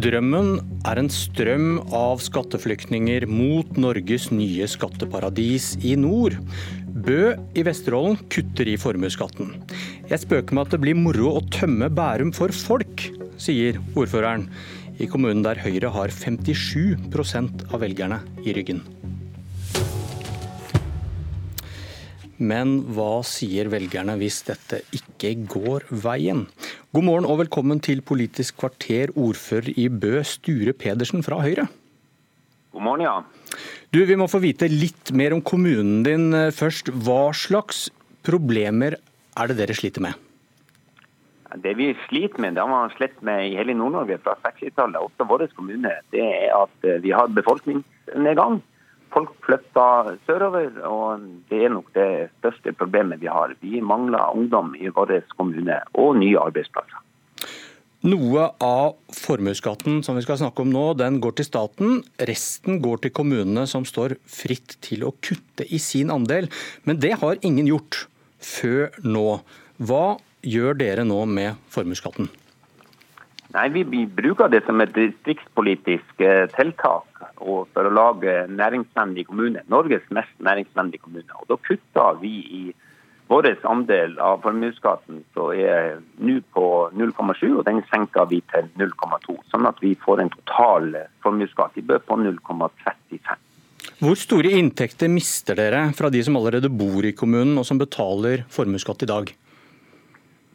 Drømmen er en strøm av skatteflyktninger mot Norges nye skatteparadis i nord. Bø i Vesterålen kutter i formuesskatten. Jeg spøker med at det blir moro å tømme Bærum for folk, sier ordføreren i kommunen der Høyre har 57% av velgerne i ryggen. Men hva sier velgerne hvis dette ikke går veien? God morgen og velkommen til Politisk kvarter, ordfører i Bø, Sture Pedersen fra Høyre. God morgen, ja. Du, Vi må få vite litt mer om kommunen din først. Hva slags problemer er det dere sliter med? Det vi sliter med, det har man slitt med i hele Nord-Norge fra 60-tallet, også vår kommune, det er at vi har befolkningsnedgang folk flytter sørover, og det er nok det største problemet vi har. Vi mangler ungdom i vår kommune, og nye arbeidsplasser. Noe av formuesskatten som vi skal snakke om nå, den går til staten. Resten går til kommunene, som står fritt til å kutte i sin andel. Men det har ingen gjort før nå. Hva gjør dere nå med formuesskatten? Nei, vi, vi, bruker det som et distriktspolitisk eh, tiltak for å lage næringsvennlig kommune. Norges mest næringsvennlige kommune. Og Da kutter vi i vår andel av formuesskatten som er nå på 0,7, og den senker vi til 0,2. Sånn at vi får en total formuesskatt i Bø på 0,35. Hvor store inntekter mister dere fra de som allerede bor i kommunen og som betaler formuesskatt i dag?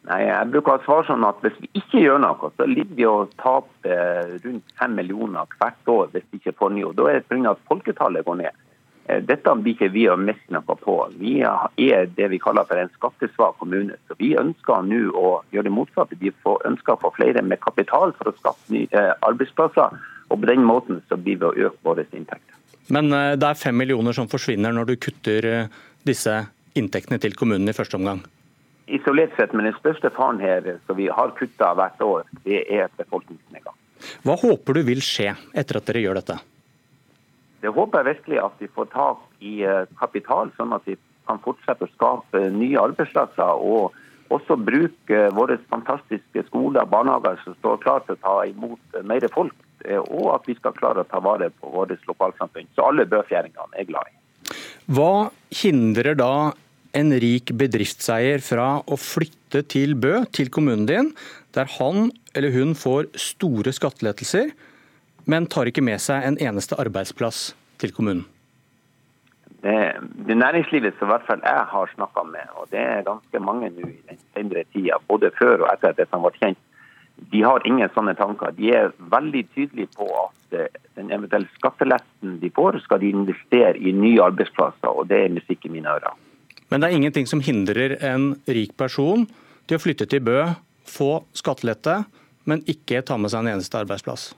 Nei, Jeg bruker å svare sånn at hvis vi ikke gjør noe, så ligger vi og taper rundt 5 millioner hvert år hvis vi ikke får nye. Da er det pga. at folketallet går ned. Eh, dette blir ikke vi å miste noe på. Vi er det vi kaller for en skattesvak kommune. Så Vi ønsker nå å gjøre det motsatte. Vi ønsker å få flere med kapital for å skaffe nye eh, arbeidsplasser. Og På den måten så blir vi å øke våre inntekter. Men eh, det er fem millioner som forsvinner når du kutter disse inntektene til kommunen i første omgang? Isolert sett, men den største faren her som vi har kutta hvert år, det er befolkningsnedgang. Hva håper du vil skje etter at dere gjør dette? Det håper jeg virkelig at vi får tak i eh, kapital, sånn at vi kan fortsette å skape nye arbeidsplasser. Og også bruke våre fantastiske skoler og barnehager som står klar til å ta imot mer folk. Eh, og at vi skal klare å ta vare på vårt lokalsamfunn. Så alle bøfjæringene er glad i. Hva hindrer da en rik bedriftseier fra å flytte til Bø, til kommunen din, der han eller hun får store skattelettelser, men tar ikke med seg en eneste arbeidsplass til kommunen? Det, det næringslivet som i hvert fall jeg har snakka med, og det er ganske mange nå i den senere tida, både før og etter at dette ble kjent, de har ingen sånne tanker. De er veldig tydelige på at eh, den eventuelle skatteletten de får, skal de investere i nye arbeidsplasser, og det er musikk i mine ører. Men det er ingenting som hindrer en rik person til å flytte til Bø, få skattelette, men ikke ta med seg en eneste arbeidsplass.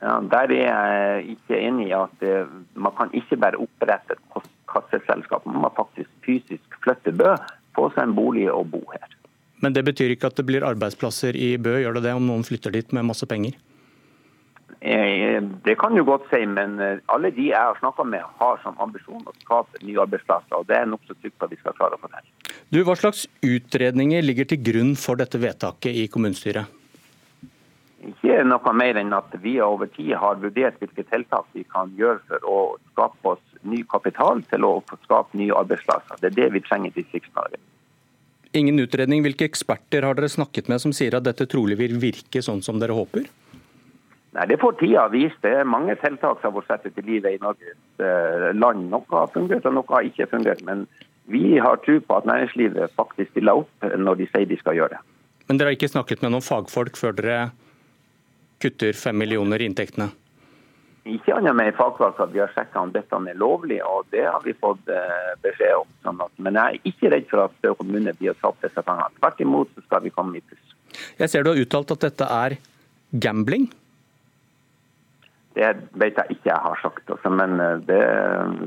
Ja, Der er jeg ikke enig i at eh, man kan ikke bare opprette et kasseselskap. Man må faktisk fysisk flytte Bø, få seg en bolig og bo her. Men det betyr ikke at det blir arbeidsplasser i Bø, gjør det det om noen flytter dit med masse penger? Eh, det kan du godt si, men eh, alle de jeg har snakka med, har som ambisjon å skape nye arbeidsplasser. og Det er nokså trygt at vi skal klare å få til. Du, Hva slags utredninger ligger til grunn for dette vedtaket i kommunestyret? Ikke noe mer enn at vi over tid har vurdert hvilke tiltak vi kan gjøre for å skape oss ny kapital til å skape nye arbeidsplasser. Det er det vi trenger i Distrikts-Norge. Ingen utredning. Hvilke eksperter har dere snakket med som sier at dette trolig vil virke sånn som dere håper? Nei, Det får tida vise. Det er mange tiltak som har vært satt ut i livet i Norges eh, land. Noe har fungert, og noe har ikke fungert. Men vi har tro på at næringslivet faktisk stiller opp når de sier de skal gjøre det. Men dere har ikke snakket med noen fagfolk før dere kutter fem millioner i inntektene? Ikke annet med fagfolk at vi har sjekka om dette er lovlig, og det har vi fått eh, beskjed om. Sånn at, men jeg er ikke redd for at Stø kommune blir å tape disse pengene. Tvert imot så skal vi komme i pluss. Jeg ser du har uttalt at dette er gambling. Det vet jeg ikke jeg har sagt. også, men eh, det,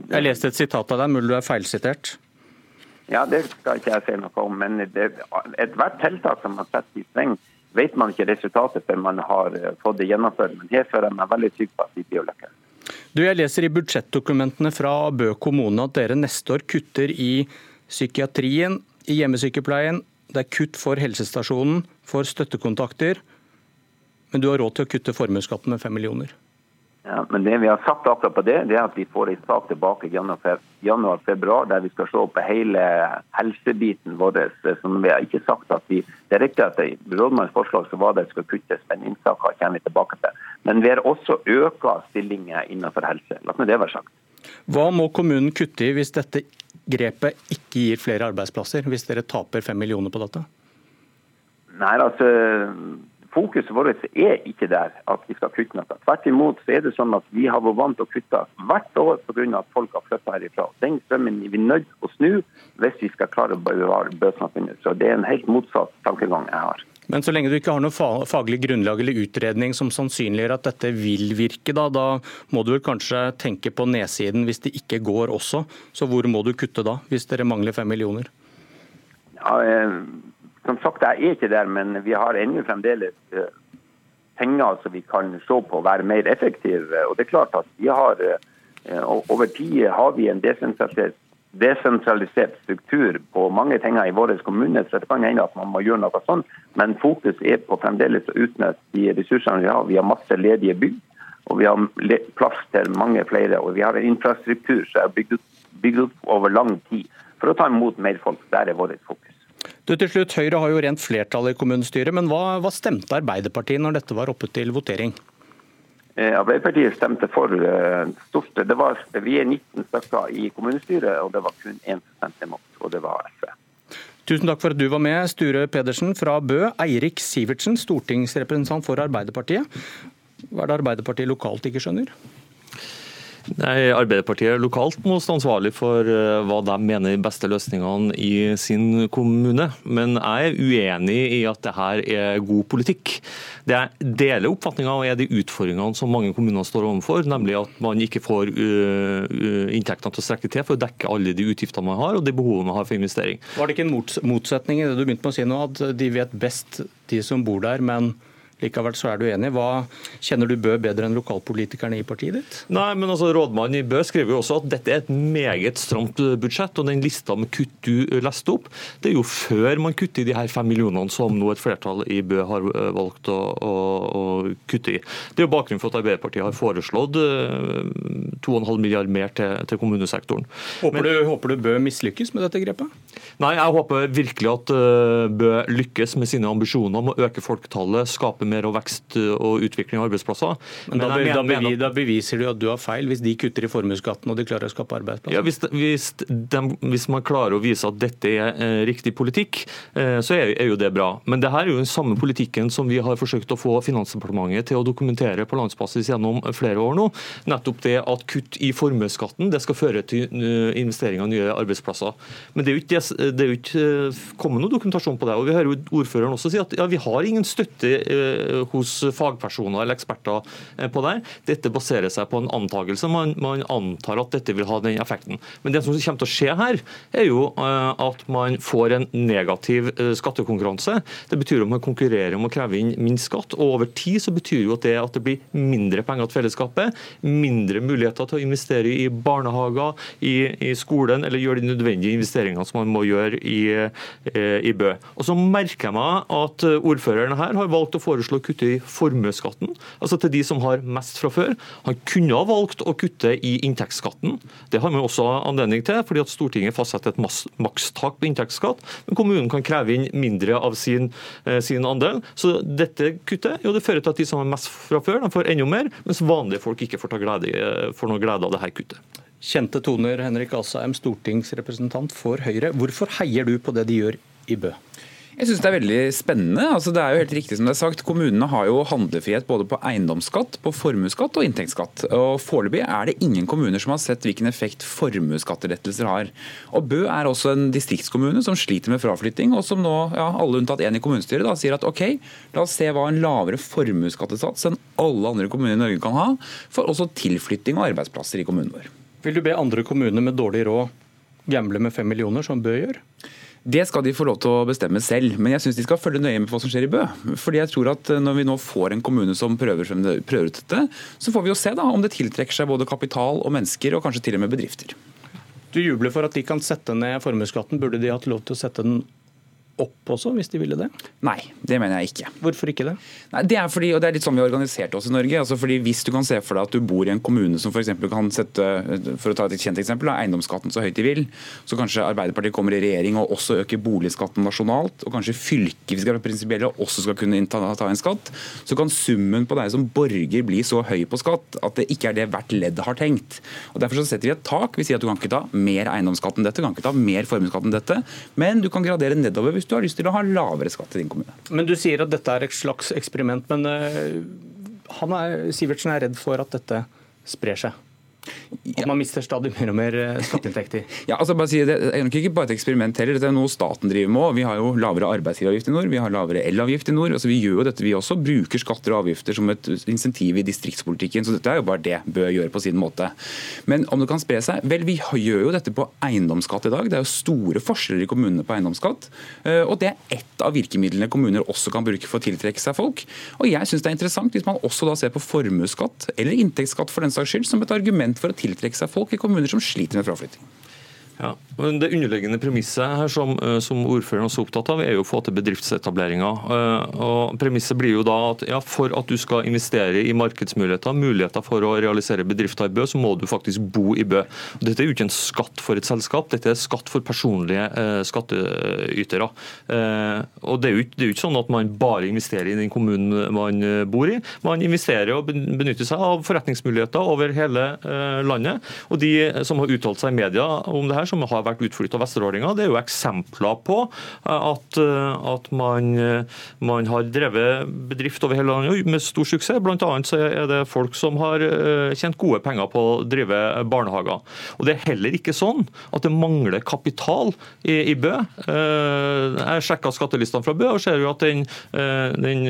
det Jeg leste et sitat av deg, mulig du er feilsitert? Ja, det skal ikke jeg si noe om. Men ethvert tiltak som man setter i sving, vet man ikke resultatet før man har eh, fått det gjennomført. Men her føler jeg meg veldig trygg på at vi blir lykkes. Du, Jeg leser i budsjettdokumentene fra Bø kommune at dere neste år kutter i psykiatrien, i hjemmesykepleien. Det er kutt for helsestasjonen, for støttekontakter. men du har råd til å kutte formuesskatten med fem millioner. Ja, men det vi har sagt akkurat på det, det er at vi får en sak tilbake i januar-februar der vi skal se på hele helsebiten vår. som Vi har ikke sagt at vi, Det er riktig at i rådmannens forslag så var det skal kuttes, men innsaker kommer vi tilbake til. Men vi har også økt stillinger innenfor helse. La meg det være sagt. Hva må kommunen kutte i hvis dette grepet ikke gir flere arbeidsplasser, hvis dere taper fem millioner på dette? Nei, altså fokuset vårt er ikke der at vi skal kutte noe. Tvert imot så er det sånn at vi har vært vant til å kutte hvert år pga. at folk har flytta herifra. Den strømmen er vi nødt til å snu hvis vi skal klare å bevare bøsamfunnet. Så det er en helt motsatt tankegang jeg har. Men så lenge du ikke har noe faglig grunnlag eller utredning som sannsynliggjør at dette vil virke, da, da må du vel kanskje tenke på nedsiden hvis det ikke går også. Så hvor må du kutte da, hvis dere mangler fem millioner? Ja, eh som sagt, jeg er ikke der, men vi har ennå fremdeles eh, penger som vi kan se på å være mer effektive. Og det er klart at vi har eh, Over tid har vi en desentralisert, desentralisert struktur på mange ting i vår kommune, så det kan hende at man må gjøre noe sånt. Men fokus er på fremdeles å utnytte de ressursene vi har. Vi har masse ledige bygg, og vi har plass til mange flere. Og vi har en infrastruktur som er bygd bygd opp over lang tid for å ta imot mer folk. Der er vårt fokus. Du, til slutt, Høyre har jo rent flertall i kommunestyret, men hva, hva stemte Arbeiderpartiet når dette var oppe til votering? Eh, Arbeiderpartiet stemte for uh, stort. Det var, vi er 19 stykker i kommunestyret, og det var kun 1 imot, og det var SV. Tusen takk for at du var med, Sture Pedersen fra Bø. Eirik Sivertsen, stortingsrepresentant for Arbeiderpartiet. Hva er det Arbeiderpartiet lokalt ikke skjønner? Nei, Arbeiderpartiet lokalt må stå ansvarlig for eh, hva de mener de beste løsningene i sin kommune. Men jeg er uenig i at dette er god politikk. Det jeg deler oppfatninga av er de utfordringene som mange kommuner står overfor, nemlig at man ikke får uh, inntektene til å strekke til for å dekke alle de utgiftene man har og de behovene man har for investering. Var det ikke en motsetning i det du begynte med å si nå, at de vet best, de som bor der, men Likevel så er du enig. Hva Kjenner du Bø bedre enn lokalpolitikerne i partiet ditt? Nei, men altså Rådmannen i Bø skriver jo også at dette er et meget stramt budsjett. og Den lista med kutt du leste opp, det er jo før man kutter i de her fem millionene som nå et flertall i Bø har eh, valgt å, å, å kutte i. Det er jo bakgrunnen for at Arbeiderpartiet har foreslått 2,5 eh, milliard mer til, til kommunesektoren. Håper, men, du, håper du Bø mislykkes med dette grepet? Nei, jeg håper virkelig at eh, Bø lykkes med sine ambisjoner om å øke folketallet, skape mer og vekst og utvikling av arbeidsplasser. Men, da, mener, da, bevis, da, beviser du at du har feil, hvis de kutter i formuesskatten og de klarer å skape arbeidsplasser? Ja, hvis, hvis, de, hvis, man klarer å vise at dette er eh, riktig politikk, eh, så er, er, jo det bra. Men det her er jo den samme politikken som vi har forsøkt å få Finansdepartementet til å dokumentere på landsbasis gjennom flere år nå. Nettopp det at kutt i formuesskatten det skal føre til uh, investeringer i nye arbeidsplasser. Men det er jo ikke, det er jo ikke uh, kommet noe dokumentasjon på det. og Vi hører jo ordføreren også si at ja, vi har ingen støtte Eh, hos fagpersoner eller eksperter eh, på det. Dette baserer seg på en antakelse. Man, man, antar at dette vil ha den effekten. Men det som kommer til å skje her, er jo eh, at man får en negativ skattekonkurranse. Det betyr at man konkurrerer om å kreve inn minst skatt. og Over tid så betyr jo det at det blir mindre penger til fellesskapet, mindre muligheter til å investere i barnehager, i, i skolen, eller gjøre de nødvendige investeringene som man må gjøre i, i Bø. Og så merker jeg meg at ordføreren her har valgt å foreslå foreslå å kutte i formuesskatten, altså til de som har mest fra før. Han kunne ha valgt å kutte i inntektsskatten. Det har vi også anledning til, fordi at Stortinget fastsetter et makstak på inntektsskatt. Men kommunen kan kreve inn mindre av sin, eh, sin andel. Så dette kuttet jo, det fører til at de som har mest fra før, de får enda mer, mens vanlige folk ikke får, glede, eh, får noe glede av dette kuttet. Kjente toner, Henrik Asheim, stortingsrepresentant for Høyre. Hvorfor heier du på det de gjør i Bø? Jeg synes Det er veldig spennende. Altså, det er jo helt riktig som det er sagt. Kommunene har jo handlefrihet både på eiendomsskatt, på formuesskatt og inntektsskatt. Og Foreløpig er det ingen kommuner som har sett hvilken effekt formuesskattelettelser har. Og Bø er også en distriktskommune som sliter med fraflytting, og som nå, ja, alle unntatt én i kommunestyret, da, sier at OK, la oss se hva en lavere formuesskattesats enn alle andre kommuner i Norge kan ha, for også tilflytting og arbeidsplasser i kommunen vår. Vil du be andre kommuner med dårlig råd gamble med fem millioner, som Bø gjør? Det skal de få lov til å bestemme selv, men jeg syns de skal følge nøye med på hva som skjer i Bø. Fordi jeg tror at Når vi nå får en kommune som prøver, prøver ut dette, så får vi jo se da om det tiltrekker seg både kapital og mennesker, og kanskje til og med bedrifter. Du jubler for at de kan sette ned formuesskatten. Burde de hatt lov til å sette den opp også, hvis de ville det? Nei, det mener jeg ikke. Hvorfor ikke det? Nei, det er fordi, og det er litt sånn vi har organisert oss i Norge. altså fordi Hvis du kan se for deg at du bor i en kommune som for kan sette for å ta et kjent eksempel, eiendomsskatten så høyt de vil, så kanskje Arbeiderpartiet kommer i regjering og også øker boligskatten nasjonalt, og kanskje fylket hvis vi skal være prinsipielle, også skal kunne ta, ta en skatt, så kan summen på deg som borger bli så høy på skatt at det ikke er det hvert ledd har tenkt. Og Derfor så setter vi et tak. Vi sier at du kan ikke ta mer eiendomsskatt enn dette, du kan ikke ta mer formuesskatt enn dette, men du kan gradere nedover hvis du har lyst til å ha lavere skatt i din kommune. Men Du sier at dette er et slags eksperiment, men han er, Sivertsen er redd for at dette sprer seg? At man mister stadig mer og mer eh, skatteinntekter? Ja, altså bare si, Det er nok ikke bare et eksperiment heller. Dette er noe staten driver med. Vi har jo lavere arbeidsgiveravgift i nord, vi har lavere elavgift i nord. altså Vi gjør jo dette, vi også. Bruker skatter og avgifter som et insentiv i distriktspolitikken. Så dette er jo bare det Bø gjør på sin måte. Men om det kan spre seg? Vel, vi gjør jo dette på eiendomsskatt i dag. Det er jo store forskjeller i kommunene på eiendomsskatt. Eh, og det er ett av virkemidlene kommuner også kan bruke for å tiltrekke seg folk. Og jeg syns det er interessant hvis man også da ser på formuesskatt, eller inntektsskatt for den saks skyld, som et argument for å tiltrekke seg folk i kommuner som sliter med fraflytting. Ja, men Det underliggende premisset her som, eh, som ordføreren også er opptatt av, er jo å få til bedriftsetableringer. Eh, og Premisset blir jo da at ja, for at du skal investere i markedsmuligheter, muligheter for å realisere bedrifter i Bø, så må du faktisk bo i Bø. Dette er jo ikke en skatt for et selskap, dette er skatt for personlige eh, skattytere. Eh, og det er, jo det er, jo ikke, sånn at man bare investerer i den kommunen man eh, bor i. Man investerer og benytter seg av forretningsmuligheter over hele eh, landet. Og de som har uttalt seg i media om det her, som har vært utflytta vesterålinger, det er jo eksempler på eh, at, eh, at man, eh, man, har drevet bedrift over hele landet med stor suksess. Blant annet så er det folk som har tjent gode penger på å drive barnehager. Og Det er heller ikke sånn at det mangler kapital i, i Bø. Jeg sjekka skattelistene fra Bø og ser jo at den, den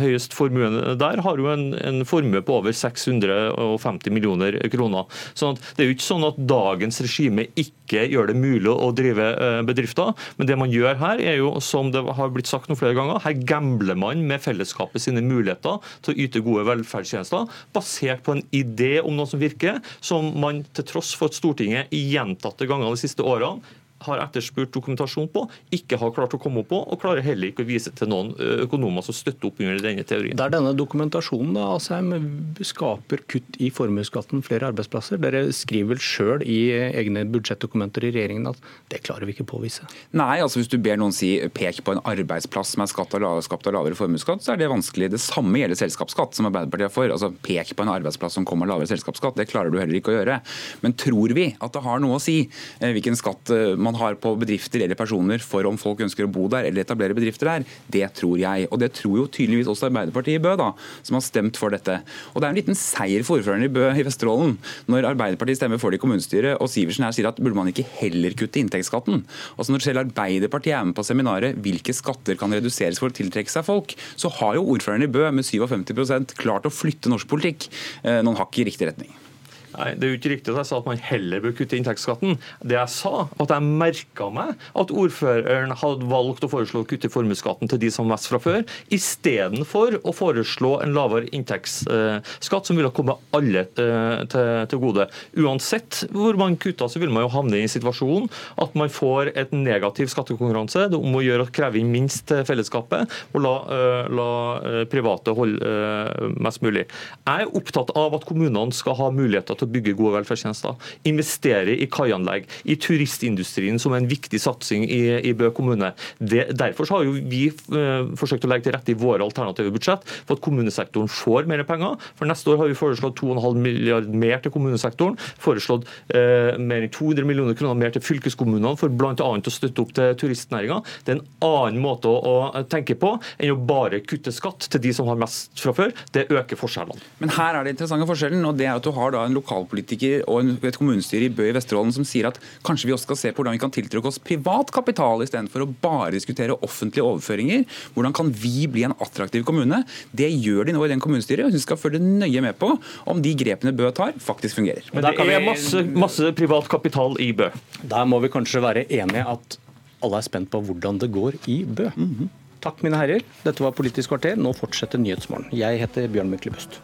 høyest formuen der har jo en, en formue på over 650 millioner kroner. Sånn det er jo ikke sånn at dagens regime ikke ikke gjør det mulig å drive eh, bedrifter. Men det man gjør her, er jo, som det har blitt sagt noen flere ganger, her gambler man med fellesskapet sine muligheter til å yte gode velferdstjenester, basert på en idé om noe som virker, som man til tross for at Stortinget gjentatte ganger de siste årene har etterspurt dokumentasjon på, ikke har klart å komme opp på, og klarer heller ikke å vise til noen økonomer som støtter opp under denne teorien. Det er denne dokumentasjonen da, Asheim, skaper kutt i formuesskatten flere arbeidsplasser. Dere skriver vel sjøl i egne budsjettdokumenter i regjeringen at det klarer vi ikke påvise? Nei, altså hvis du ber noen si pek på en arbeidsplass som er skapt av, skapt av lavere formuesskatt, så er det vanskelig. Det samme gjelder selskapsskatt, som Arbeiderpartiet er for. Altså Pek på en arbeidsplass som kommer av lavere selskapsskatt, det klarer du heller ikke å gjøre. Men tror vi at det har noe å si eh, hvilken skatt man man har på bedrifter eller personer for om folk ønsker å bo der eller etablere bedrifter der, det tror jeg. Og det tror jo tydeligvis også Arbeiderpartiet i Bø, da, som har stemt for dette. Og det er en liten seier for ordføreren i Bø i Vesterålen når Arbeiderpartiet stemmer for det i kommunestyret, og Sivertsen her sier at burde man ikke heller kutte inntektsskatten. Altså Når selv Arbeiderpartiet er med på seminaret hvilke skatter kan reduseres for å tiltrekke seg folk, så har jo ordføreren i Bø med 57% klart å flytte norsk politikk eh, noen hakk i riktig retning. Nei, Det er jo ikke riktig at jeg sa at man heller bør kutte inntektsskatten. Det jeg sa, at jeg merka meg at ordføreren hadde valgt å foreslå å kutte formuesskatten til de som har mest fra før, istedenfor å foreslå en lavere inntektsskatt som ville komme alle eh, til, gode. Uansett hvor man kutter, så vil man jo havne i en situasjon at man får et negativ skattekonkurranse. Det er om å gjøre å kreve inn minst til fellesskapet og la, eh, la eh, private holde mest mulig. Jeg er opptatt av at kommunene skal ha muligheter til å bygge gode velferdstjenester. Investere i kaianlegg, i turistindustrien som er en viktig satsing i, i Bø kommune. Det, derfor har jo vi uh, forsøkt å legge til rette i våre alternative budsjett for at kommunesektoren får mer penger. For Neste år har vi foreslått 2,5 milliard mer til kommunesektoren. Foreslått uh, mer enn 200 millioner kroner mer til fylkeskommunene for bl.a. å støtte opp til turistnæringa. Det er en annen måte å, å tenke på enn å bare kutte skatt til de som har mest fra før. Det øker forskjellene. Men her er det interessante forskjellen, og det er at du har da en lokal lokalpolitiker og et kommunestyre i Bø i Vesterålen som sier at kanskje vi også skal se på hvordan vi kan tiltrekke oss privat kapital istedenfor å bare diskutere offentlige overføringer. Hvordan kan vi bli en attraktiv kommune? Det gjør de nå i den kommunestyret, og vi skal følge nøye med på om de grepene Bø tar, faktisk fungerer. Men det er masse, masse privat kapital i Bø. Der må vi kanskje være enige at alle er spent på hvordan det går i Bø. Mm -hmm. Takk, mine herrer. Dette var Politisk kvarter. Nå fortsetter Nyhetsmorgen. Jeg heter Bjørn Myklebøst.